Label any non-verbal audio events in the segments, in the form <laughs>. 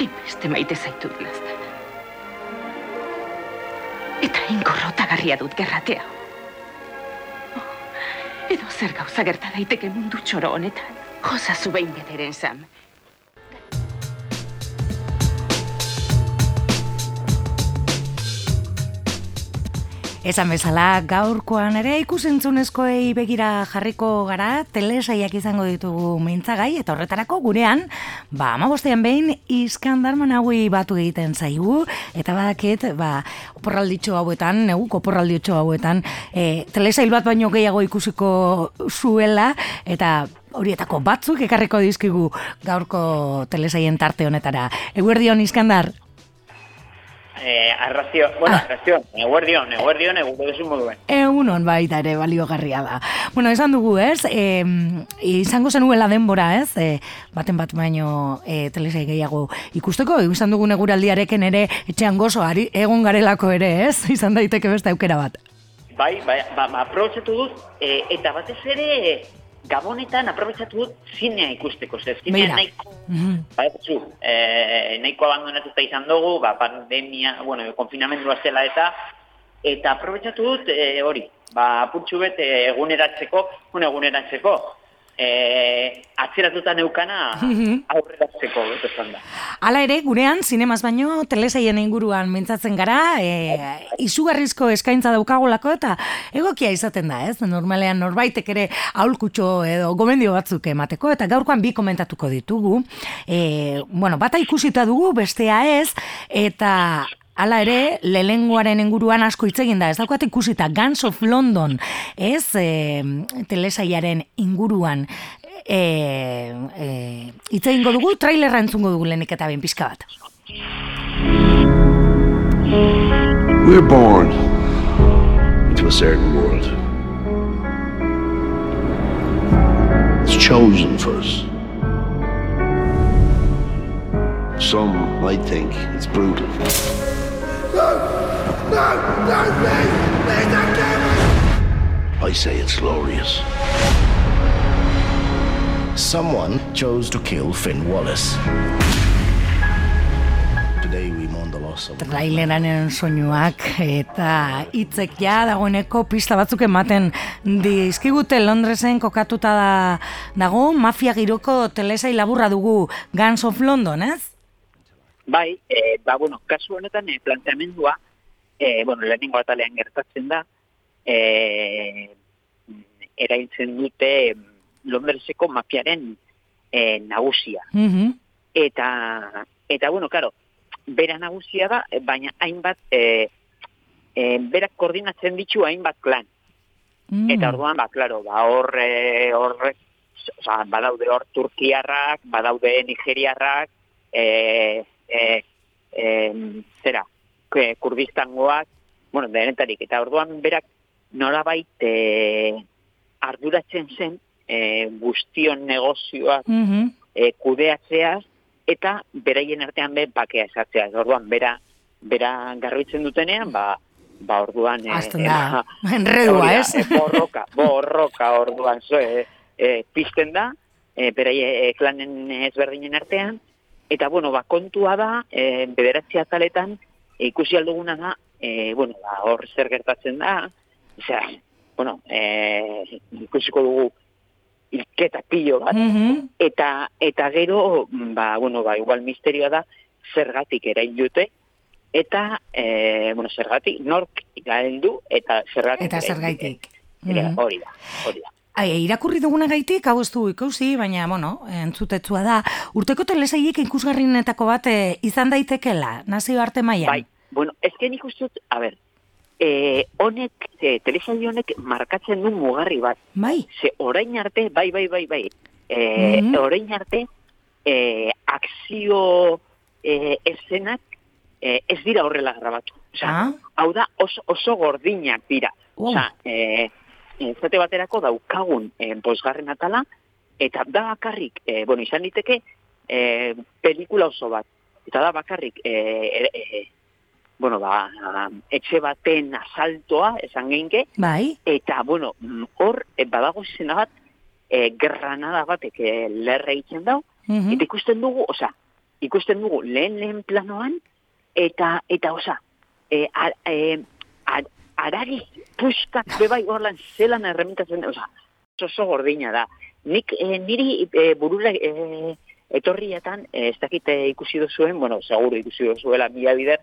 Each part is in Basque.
Hainbeste maite zaitu dilazten. Eta ingorrotagarria dut gerratea. Oh, edo zer gauza gerta daiteke mundu txoro honetan. Josa zu behin bederen zam. Esan bezala, gaurkoan ere ikusentzunezkoei begira jarriko gara, telesaiak izango ditugu mintzagai, eta horretarako gurean, ba, amabostean behin, iskandar managui batu egiten zaigu, eta badakit, ba, oporralditxo hauetan, negu, oporralditxo hauetan, e, telesail bat baino gehiago ikusiko zuela, eta horietako batzuk ekarriko dizkigu gaurko telesaien tarte honetara. Eguerdion, iskandar? Eh, arrazio, bueno, ah. arrazio, eguerdion, eguerdion, eguko desu moduen. Egunon baita ere, baliogarria da. Bueno, esan dugu, ez, e, izango zenuela denbora, ez, e, baten bat baino e, telesai gehiago ikusteko, izan dugu neguraldiareken ere, etxean gozo, ari, egon garelako ere, ez, <laughs> izan daiteke beste aukera bat. Bai, bai, ba, ba, dut, e, eta batez ere, Gabonetan aprobetsatu dut zinea ikusteko, zer zinea nahiko, mm -hmm. ba, etzu, e, nahiko abandonatuta izan dugu, ba, pandemia, bueno, konfinamendua zela eta, eta aprobetsatu dut e, hori, ba, putxu bet eguneratzeko, eguneratzeko, eh, atzeratuta neukana mhm. aurreratzeko esan da. Hala ere, gurean, zinemaz baino, telesaien inguruan mintzatzen gara, e, izugarrizko eskaintza daukagolako eta egokia izaten da, ez? Normalean norbaitek ere aulkutxo edo gomendio batzuk emateko, eta gaurkoan bi komentatuko ditugu. E, bueno, bata ikusita dugu, bestea ez, eta Hala ere, lehenguaren inguruan asko hitz da, ez daukat ikusita Guns of London, ez e, telesaiaren inguruan e, e, hitz egingo dugu, trailerra entzungo dugu lehenik eta ben pizka bat. We're born into a certain world. It's chosen for us. Some might think it's brutal. No, no, please! Please don't kill me! I say it's glorious. Someone chose to kill Finn Wallace. Today we mourn the loss of... Traileraren soinuak eta hitzek ja dagoeneko pista batzuk ematen dizkigute Londresen kokatuta da, dago mafia giroko telesai laburra dugu Guns of London, ez? Bai, e, ba, bueno, kasu honetan e, planteamendua, e, bueno, lehenengo atalean gertatzen da, e, erailtzen dute Londreseko mafiaren e, nagusia. Mm Eta, eta, bueno, karo, bera nagusia da, baina hainbat, e, e, berak koordinatzen ditu hainbat klan. Mm. Eta orduan, ba, klaro, ba, horre, horre, oza, badaude hor turkiarrak, badaude nigeriarrak, e, e, e, zera, e, kurdistangoak, bueno, denetarik, eta orduan berak nolabait e, arduratzen zen e, guztion negozioak mm e, kudeatzeaz, eta beraien artean be bakea esatzea. Orduan, bera, bera garbitzen dutenean, ba, ba orduan... E, Azten da, <laughs> enredua, ez? E, borroka, borroka orduan, zo, e, e, pizten da, e, beraie e, klanen ezberdinen artean, eta, bueno, ba, kontua da, e, bederatzi ataletan, ikusi alduguna da, e, bueno, ba, hor zer gertatzen da, osea, bueno, e, ikusiko dugu ilketa pillo bat, mm eta, eta gero, ba, bueno, ba, igual misterioa da, zergatik erain dute, eta, e, bueno, zergatik, nork du, eta zergatik. Eta zergatik. Hori da, hori da. Ai, irakurri duguna gaitik, hau ez du ikusi, baina, bueno, entzutetzua da, urteko telesaiek ikusgarrinetako bat e, izan daitekela, nazio arte maia. Bai, bueno, ez que nik a ber, e, honek, e, telesai honek markatzen du mugarri bat. Bai. Ze orain arte, bai, bai, bai, bai, e, mm -hmm. orain arte, e, akzio e, eszenak e, ez dira horrela grabatu. Osa, ah? hau da, oso, oso gordinak dira. Oh. Osa, e, zate baterako daukagun e, bosgarren atala, eta da bakarrik, e, bueno, izan diteke, e, pelikula oso bat. Eta da bakarrik, e, e, e, bueno, ba, etxe baten asaltoa, esan geinke, bai. eta, bueno, hor, e, badago izena bat, e, granada batek e, lerre egiten dau, mm eta ikusten dugu, osea, ikusten dugu lehen lehen planoan, eta, eta osa, e, a, e, a, arari puskak bebai gorlan zelan erremintatzen, osa, oso gordina da. Nik, e, niri e, burura e, etorrietan, e, ez dakit e, ikusi duzuen, bueno, seguro ikusi duzuela mila bider,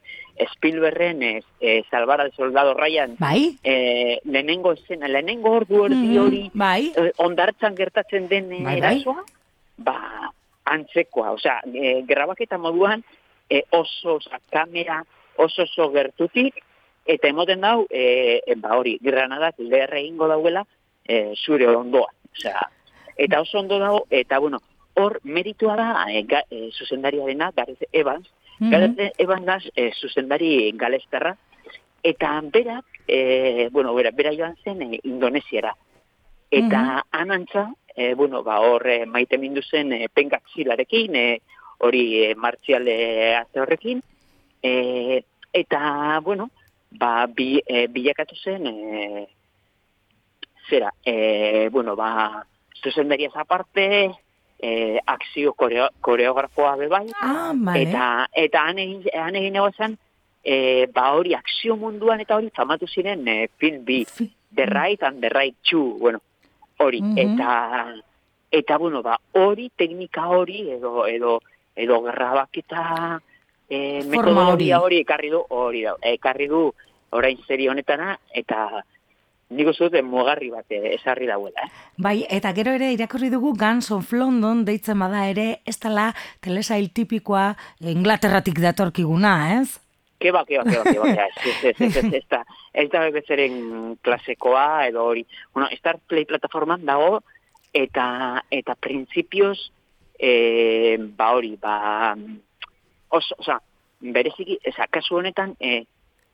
Spielbergen e, e, Salvar al Soldado Ryan, Bai? e, lehenengo escena, lehenengo ordu erdi Mhm, hori, Bai? e, ondartzan gertatzen den Bai, bai. erasoa, ba, antzekoa, osea, e, grabaketa moduan e, oso, osea, kamera oso oso gertutik, eta emoten dau, e, e, ba hori, granadak leherre egingo dauela e, zure ondoan, osea, eta oso ondo dago, eta bueno, hor meritua da e, ga, e, zuzendariarena, Gareth Evans, Mhm. Gareth Evans e, zuzendari galestarra, eta berak, e, bueno, bera, bera joan zen e, indonesiara. Eta Mhm. anantza, e, bueno, ba, hor e, maite mindu zen e, penkak zilarekin, e, hori e, martziale arte horrekin, e, eta, bueno, ba, bi, e, bilakatu zen, e, zera, e, bueno, ba, zuzendariaz aparte, e, akzio koreo, koreografoa bebai, Ah, vale. eta eta han egin han egin egozan, e, ba hori akzio munduan eta hori famatu ziren e, film bi, The Right and The Right Two, bueno, hori, Mhm. eta eta bueno, ba hori teknika hori edo edo edo grabaketa e, metodologia hori. ekarri du hori da, ekarri du orain serie honetana eta nik uste dut mugarri bat eh, esarri dauela, eh? Bai, eta gero ere irakurri dugu Guns of London deitzen bada ere, ez dela telesail tipikoa Inglaterratik datorkiguna, ez? Ke ba, ke ba, ke ba, ke ba, ke ba, ez, ez, ez, ez, ez, da, ez da bezeren klasekoa, edo hori. Bueno, Star Play plataforman dago, eta, eta printzipioz, e, ba hori, ba, oso, oza, bereziki, eza, kasu honetan, e,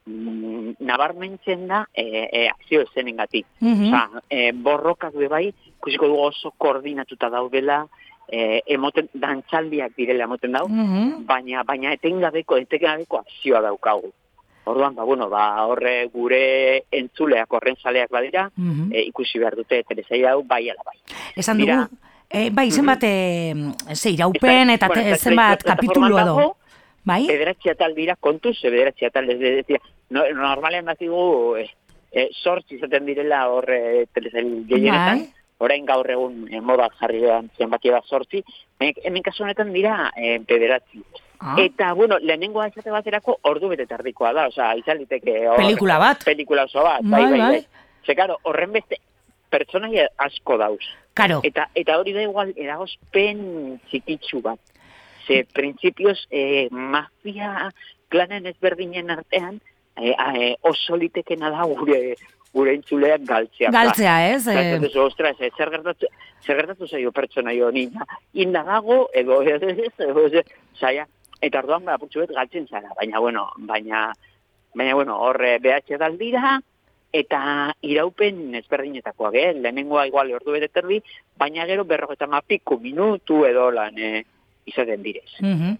mm, nabarmentzen da, e, e, akzio esenengatik. Mhm. Osa, e, borrokak be bai, ikusiko dugu oso koordinatuta daudela, e, emoten, dantzaldiak direla emoten dau, Mhm. baina baina etengabeko etengabeko akzioa daukagu. Orduan, ba, bueno, ba, horre gure entzuleak horren saleak badira, Mhm. e, ikusi behar dute telesaia hau bai ala bai. Esan Dira. dugu, eh, bai, zenbat, eh, ze iraupen eta te- eta zenbat kapitulo edo. Bai? Bederatzi atal dira, kontuz, bederatzi atal, ez no, normalean bazigu, e, e, sortzi izaten direla hor e, telesail gehienetan, Bai. orain gaur egun e, moda jarri da zenbaki da sortzi, hemen kasu honetan dira e, bederatzi. Ah, Eta, bueno, lehenengoa izate baterako ordu bete tardikoa da, osea, izan liteke... hor- Pelikula bat. Pelikula oso bat, Bai, bai, bai, bai. bai. Ze, karo, horren beste pertsonaia asko dauz. Karo, Eta, eta hori da igual, eragozpen txikitsu bat. Ze, printzipioz, eh, mafia klanen ezberdinen artean, eh, eh, oso litekena da gure gure entzuleak galtzea. galtzea, ez? Eta Eh, ez ostras, eh, zer gertatu, zer gertatu zaio pertsonaio honi, indagago, edo ez, ez, ez, edo ez, zaila, eta ba, putxu bet galtzen zara, baina, bueno, baina, baina, bueno, horre BH daldira, eta iraupen ezberdinetakoak, eh? lehenengoa igual ordu bete terdi, baina gero berrogeta mapiku minutu edo lan eh, izaten direz. mhm.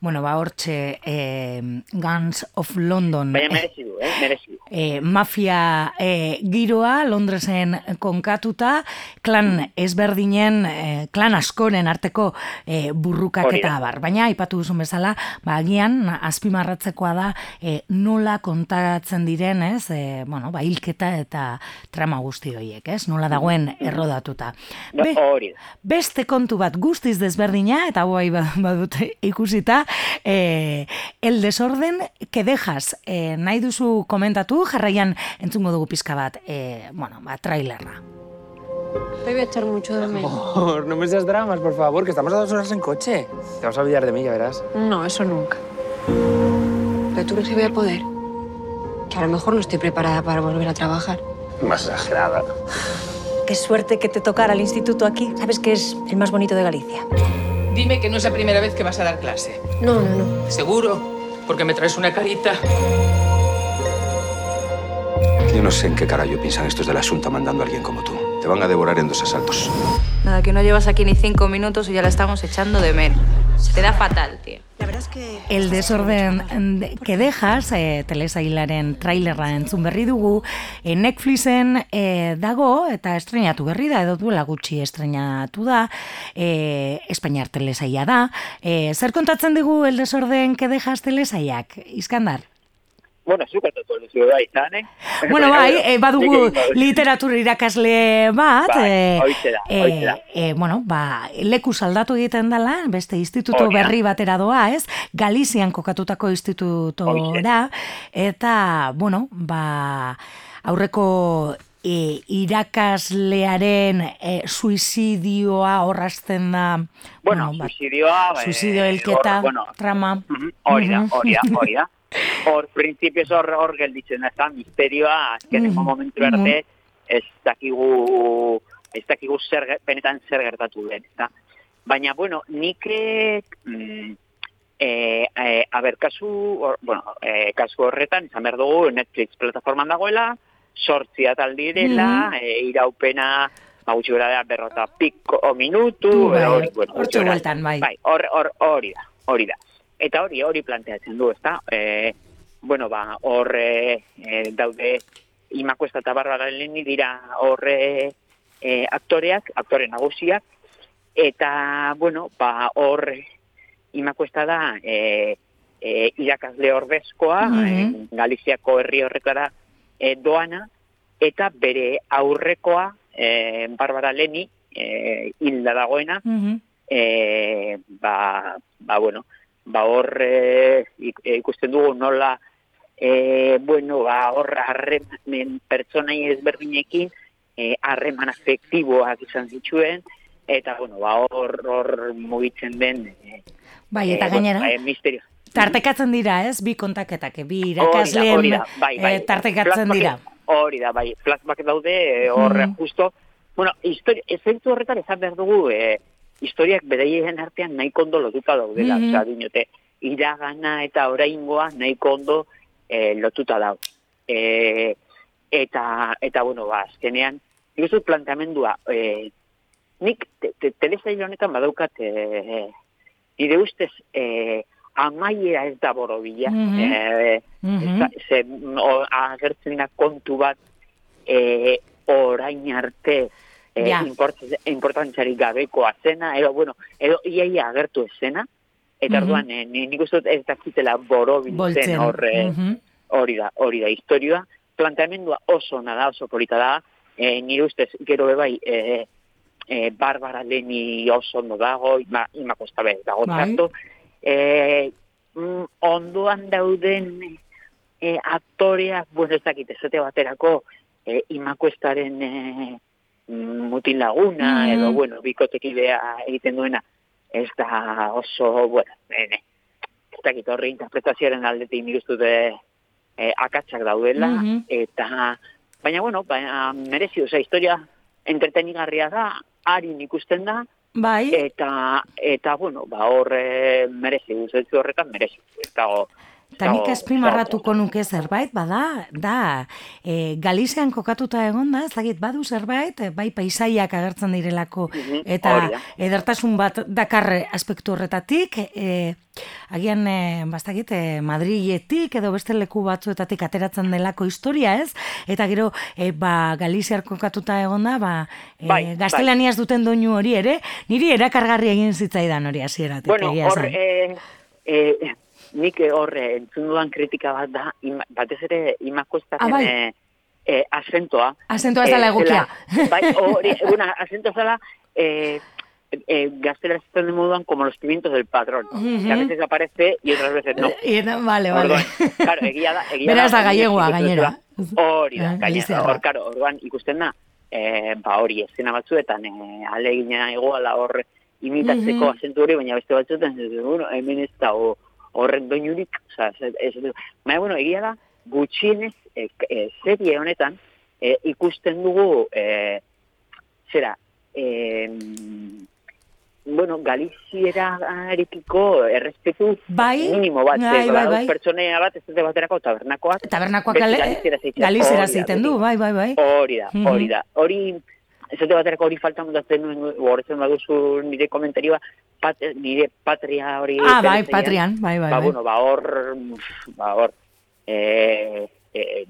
Bueno, ba, hortxe, eh, Guns of London. Baina eh, merezi du, eh? merezi du. e, mafia e, giroa Londresen konkatuta, klan ezberdinen, e, klan askoren arteko e, burrukak Hori eta abar. Baina, aipatu duzun bezala, ba, agian azpimarratzekoa da e, nola kontatzen diren, ez, e, bueno, ba, hilketa eta trama guzti horiek, ez, nola dagoen errodatuta. No, Be, hori da. Beste kontu bat guztiz desberdina, eta guai badut ikusita, eh, el desorden que dejas, eh, nahi duzu komentatu, jarraian entzungo dugu pizka bat, eh, bueno, ba, trailerra. Te voy a echar mucho de menos. Por, no me seas dramas, por favor, que estamos a dos horas en coche. Te vas a olvidar de mí, ya verás. No, eso nunca. Pero tú crees que voy a poder. Que a lo mejor no estoy preparada para volver a trabajar. Más exagerada. Qué suerte que te tocara el instituto aquí. Sabes que es el más bonito de Galicia. Dime que no es la primera vez que vas a dar clase. No, no, no. ¿Seguro? Porque me traes una carita. Yo no sé en qué carajo piensan estos del asunto mandando a alguien como tú. Te van a devorar en dos asaltos. Nada, que no llevas aquí ni cinco minutos y ya la estamos echando de menos. Se te da fatal, tío. El desorden de- que dejas, e, telesailaren trailerra entzun berri dugu, e, Netflixen e, dago eta estrenatu berri da, edo duela gutxi estrenatu da, e, Espainiar telesaia da. E, zer kontatzen digu El desorden que dejas telesaiak, Iskandar? Bueno, zuk atatu duzu da izan, eh? <laughs> Bueno, bai, e, badugu literatura irakasle bat, Bai, e, da, horixe da. e, bueno, ba, leku saldatu egiten dela, beste instituto Hori da. berri batera doa, ez? Galizian kokatutako institutora, eta, bueno, ba, aurreko e, irakaslearen e, suizidioa horrazten da, Bueno, ba, suizidioa... eh, suizidio elketa, hor- bueno, trama. Hori da, hori da, hori da. <laughs> Hor, printzipioz hor, hor gelditzen da, misterioa, azkeneko Mhm, momentu arte, ez dakigu, ez dakigu zer, benetan zer gertatu den, ez da. Baina, bueno, nik, mm, eh, eh, a ber, kasu, hor, bueno, eh, kasu horretan, izan behar dugu, Netflix plataforman dagoela, sortzi atal direla, Mhm. eh, iraupena, ba, gutxi gara da, berrota piko minutu, Tu, bai, edo hori, bueno, hortxe gutxi gora. bueltan, bai. Bai, hor, hor, hori da, hori da. Eta hori, hori planteatzen du, ezta? E, bueno, ba, hor e, daude imakuesta eta barbara leheni dira horre e, aktoreak, aktore nagusiak, eta, bueno, ba, hor imakuesta da e, e, irakasle ordezkoa, Mhm. e, Galiziako herri horretara e, doana, eta bere aurrekoa, e, Barbara Leni, e, hilda dagoena, Mhm. e, ba, ba, bueno, ba hor e, ik- e, ikusten dugu nola e, bueno, ba hor harremen pertsonai ezberdinekin e, harreman afektiboak izan zituen eta bueno, ba hor hor mugitzen den e, Bai, eta e, bueno, gainera, ba, e, misterio. tartekatzen dira, ez? Bi kontaketak, bi Hori da, irakasleen hori da, bai, bai. eh, tartekatzen Flashback- dira. Hori da, bai, flashback daude, e, hor Mhm. justo, bueno, historia, ezentzu horretan esan behar dugu, e, historiak bedaien artean nahiko ondo lotuta daudela, Mhm. osea, dinote, iragana eta oraingoa nahiko ondo e, lotuta dago. E, eta, eta, bueno, ba, azkenean, nik dut planteamendua, e, nik te, te, telesail honetan badaukat, e, nire ustez, e, amaiera ez da borobila, e, Mhm. Ez da- ze, o, agertzen da kontu bat e, orain arte e, Ja. import- importantzarik gabekoa zena, edo, bueno, edo iaia agertu ezena, eta Mhm. orduan, e, ni- nik uste dut ez dakitela borobiltzen horre, Mhm. hori da, hori da, historioa, planteamendua oso ona da, oso polita da, e, nire ustez, gero bebai, e, e, Barbara Leni oso ondo dago, ima, ima kostabe dago Bai. txarto, e, mm, ondoan dauden e, aktoreak, bueno, ez dakit, esate baterako, e, imakuestaren e, mm, mutin laguna, Mhm. edo, bueno, bikotekidea egiten duena, ez da oso, bueno, ene, ez dakit horri interpretazioaren aldetik nik uste e, akatsak daudela, Mhm. eta, baina, bueno, baina merezi, oza, historia entretenigarria da, harin ikusten da, Bai, eta, eta bueno, ba, hor e, merezi, guztetzu horretan merezi, ez dago, Eta nik azpimarratuko nuke zerbait, bada, da, e, Galizian kokatuta egon da, ez dakit, badu zerbait, e, bai paisaiak agertzen direlako, Mhm, eta da. edertasun bat dakar aspektu horretatik, e, agian, e, bastakit, e, Madriletik edo beste leku batzuetatik ateratzen delako historia, ez? Eta gero, e, ba, Galiziar kokatuta egon da, ba, e, Bai, bai. gaztelaniaz duten doinu hori ere, niri erakargarri egin zitzaidan hori hasieratik. Bueno, hor, e, e, nik hor e, entzun dudan kritika bat da, ima, batez ere imakuestaren Ah, bai. e, e, azentoa. Azentoa ez dela egokia. bai, hori, una, azentoa zela, e, e, gaztela esaten den moduan como los pimientos del padrón. Mhm. Que a veces aparece y otras veces no. Y, vale, vale. Orduan, claro, egia da, egia Beraz da gallegoa, gainera. Hori da, Ah, gainera. Hor, claro, orduan ikusten da, e, ba hori, eszena batzuetan, e, alegina egoala hor imitatzeko Mhm. azentu hori, baina beste batzuetan, bueno, hemen ez da o, horren doinurik, oza, ez, ez, baina, bueno, egia da, gutxienez, e, e, serie honetan, e, ikusten dugu, e, zera, e, bueno, Galizierarekiko errespetu Bai, minimo bat, bai, bai, bai. pertsonea bat, ez dute baterako tabernakoak. Tabernakoak gale- da, egiten du, bai, bai, bai. Hori da, Mhm. hori da. Hori esate baterako hori falta mundatzen nuen, horretzen baduzu nire komentarioa, pat, nire patria hori... Ah, bai, Tereseian, Patrian, bai, bai, ba, bai. bueno, ba, hor, ba, hor, e, e,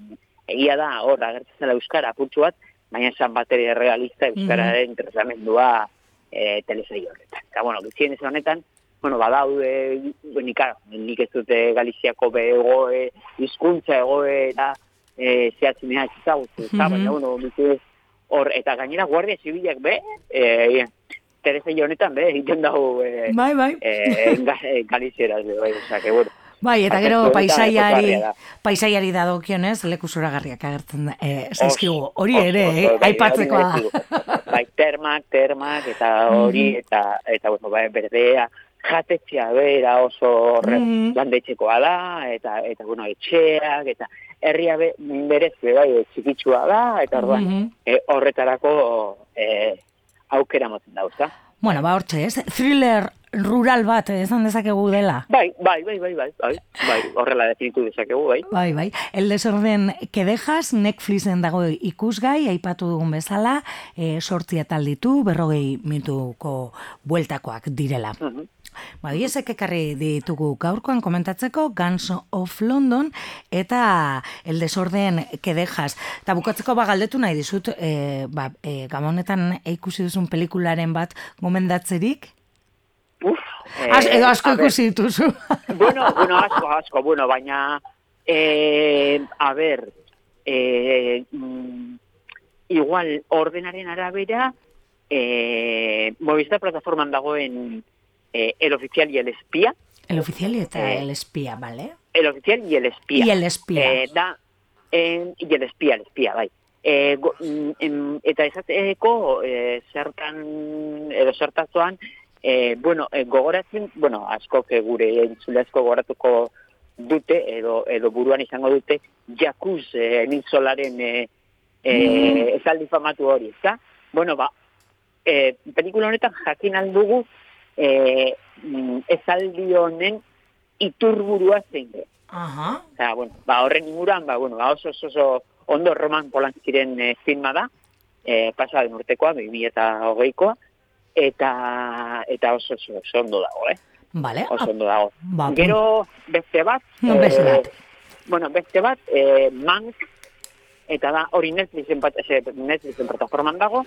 egia da, hor, agertzen zela Euskara apurtxu bat, baina esan bateria realista Euskararen tratamentua e, telesei horretan. Eta, bueno, gizien ez honetan, bueno, badaude, nik, claro, nik ez dute Galiziako begoe, hizkuntza egoe, eta e, zehatzen mea ezagutu, eta, Mhm. baina, bueno, ez- hor, eta gainera Guardia Zibilak be, e, telesei honetan be, egiten dago e, Bai, bai. e, ga, e, Galizieraz, be, bai, osea, que, bueno, Bai, eta gero paisaiari, paisaiari dagokionez leku zoragarriak agertzen da. Eh, zaizkigu, hori ere, eh, bai, aipatzekoa hori da. berezko. Bai, termak, termak, eta hori, Mhm. eta, eta, bueno, bai, berdea, jatetxea bera oso horre, Mhm. landetxekoa da, eta, eta, bueno, etxeak, eta herria be, berez, be, bai, txikitsua da, eta orduan, Mhm. eh, horretarako eh, aukera motzen da, usta? Bueno, ba, hortxe, ez? Thriller rural bat, esan dezakegu dela. Bai, bai, bai, bai, bai, bai, bai, horrela definitu dezakegu, bai. Bai, bai. El desorden que dejas, Netflixen dago ikusgai, aipatu dugun bezala, e, sortzi atal ditu, berrogei minutuko bueltakoak direla. Mhm. Ba, biesek ekarri ditugu gaurkoan komentatzeko Guns of London eta El desorden que dejas. Eta bukatzeko ba galdetu nahi dizut, e, ba, e, gamonetan ikusi duzun pelikularen bat gomendatzerik? Uf, As, eh, edo asko a ber, ikusi dituzu. <laughs> bueno, bueno, asko, asko, bueno, baina, eh, a ber, eh, mm, igual, ordenaren arabera, eh, Movistar plataforman dagoen eh, El Oficial y el Espía, El oficial eta Eh, el espía, ¿vale? El Oficial y el Espía. Y el espía. Eh, da, en, y el Espía, el Espía, bai. E, go, mm, em, eta esateko e, zertan edo zertazoan e, bueno, e, gogoratzen, bueno, asko gure entzule asko gogoratuko dute edo edo buruan izango dute Jakuz e, Nilsolaren e, e, esaldi famatu hori, ezta? Bueno, ba, e, pelikula honetan jakin aldugu e, esaldi honen iturburua zein den. Aha. Eta, bueno, ba, horren inguruan, ba, bueno, ba, oso, oso, oso ondo Roman Polanskiren e, filma da, e, pasa den urtekoa, 2000 eta eta, oso, oso, oso ondo dago, eh? Vale. Oso ondo dago. Ba, Gero, beste bat, No, beste bat. bueno, beste bat, e, Mank, eta da, hori Netflixen, Netflixen plataforman dago,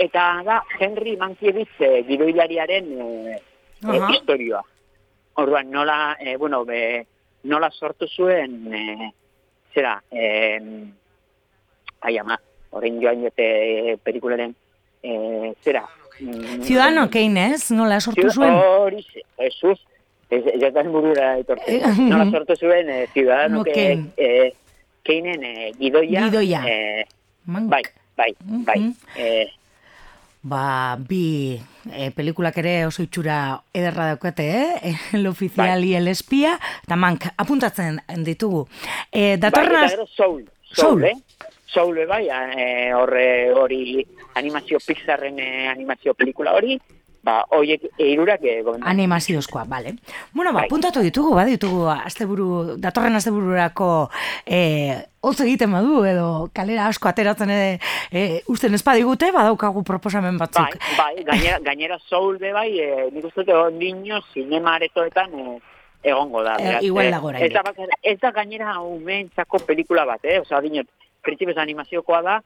eta da, Henry Mankiewicz e, gidoilariaren e, e, Aha. historioa. Orduan, nola, e, bueno, be, nola sortu zuen, e, zera, e, ai ama, horrein joan jote e, pelikularen, e, zera, mm, Ciudadano ez? Nola sortu zuen? Hori, Jesus, ez, jatan burura etortzen. Nola sortu zuen, eh, Ciudadano No que, eh, Keinen eh, gidoia. Gidoia. Eh, bai, bai, bai. Mhm. Eh, Ba, bi e, pelikulak ere oso itxura ederra daukate, eh? <laughs> El oficial Bai. y el espía, eta mank, apuntatzen ditugu. E, bai, eta az- gero Soul. Soul. Soul, eh? Soul, bai, eh, horre hori animazio Pixarren eh, animazio pelikula hori, ba, hoiek eirurak eh, gomendatzen. animaziozkoa, bale. Bueno, ba, Bai. apuntatu ditugu, ba, ditugu asteburu, datorren astebururako e, hotz egiten badu, edo kalera asko ateratzen ere e, usten espadigute, badaukagu proposamen batzuk. Bai, bai, gainera, gainera Soul be bai, eh, nik uste dut ondino sinema aretoetan eh, egongo da. Eh, beraz, igual eh, dago oraindik. Ez da, ez da gainera umeentzako pelikula bat, eh? Osa, dinot, animaziokoa da,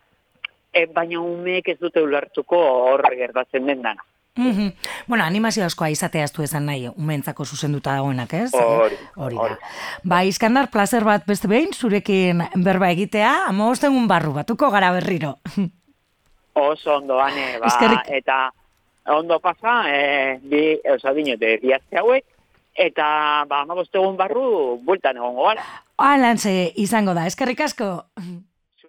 eh, baina umeek ez dute ulertuko hor gertatzen den dana. Mhm. Bueno, animazio askoa izatea du esan nahi, umentzako zuzenduta dagoenak, ez? Hori, Hori da. Ba, Iskandar, placer bat beste behin, zurekin berba egitea, ama egun barru batuko gara berriro. Oso ondo, ane, ba, Eskerrik. eta ondo pasa, eh, bi, osa, dinot, eh, bi hauek, eta, ba, amabostegun barru, bueltan egongo gara. Alantze izango da, eskerrik asko.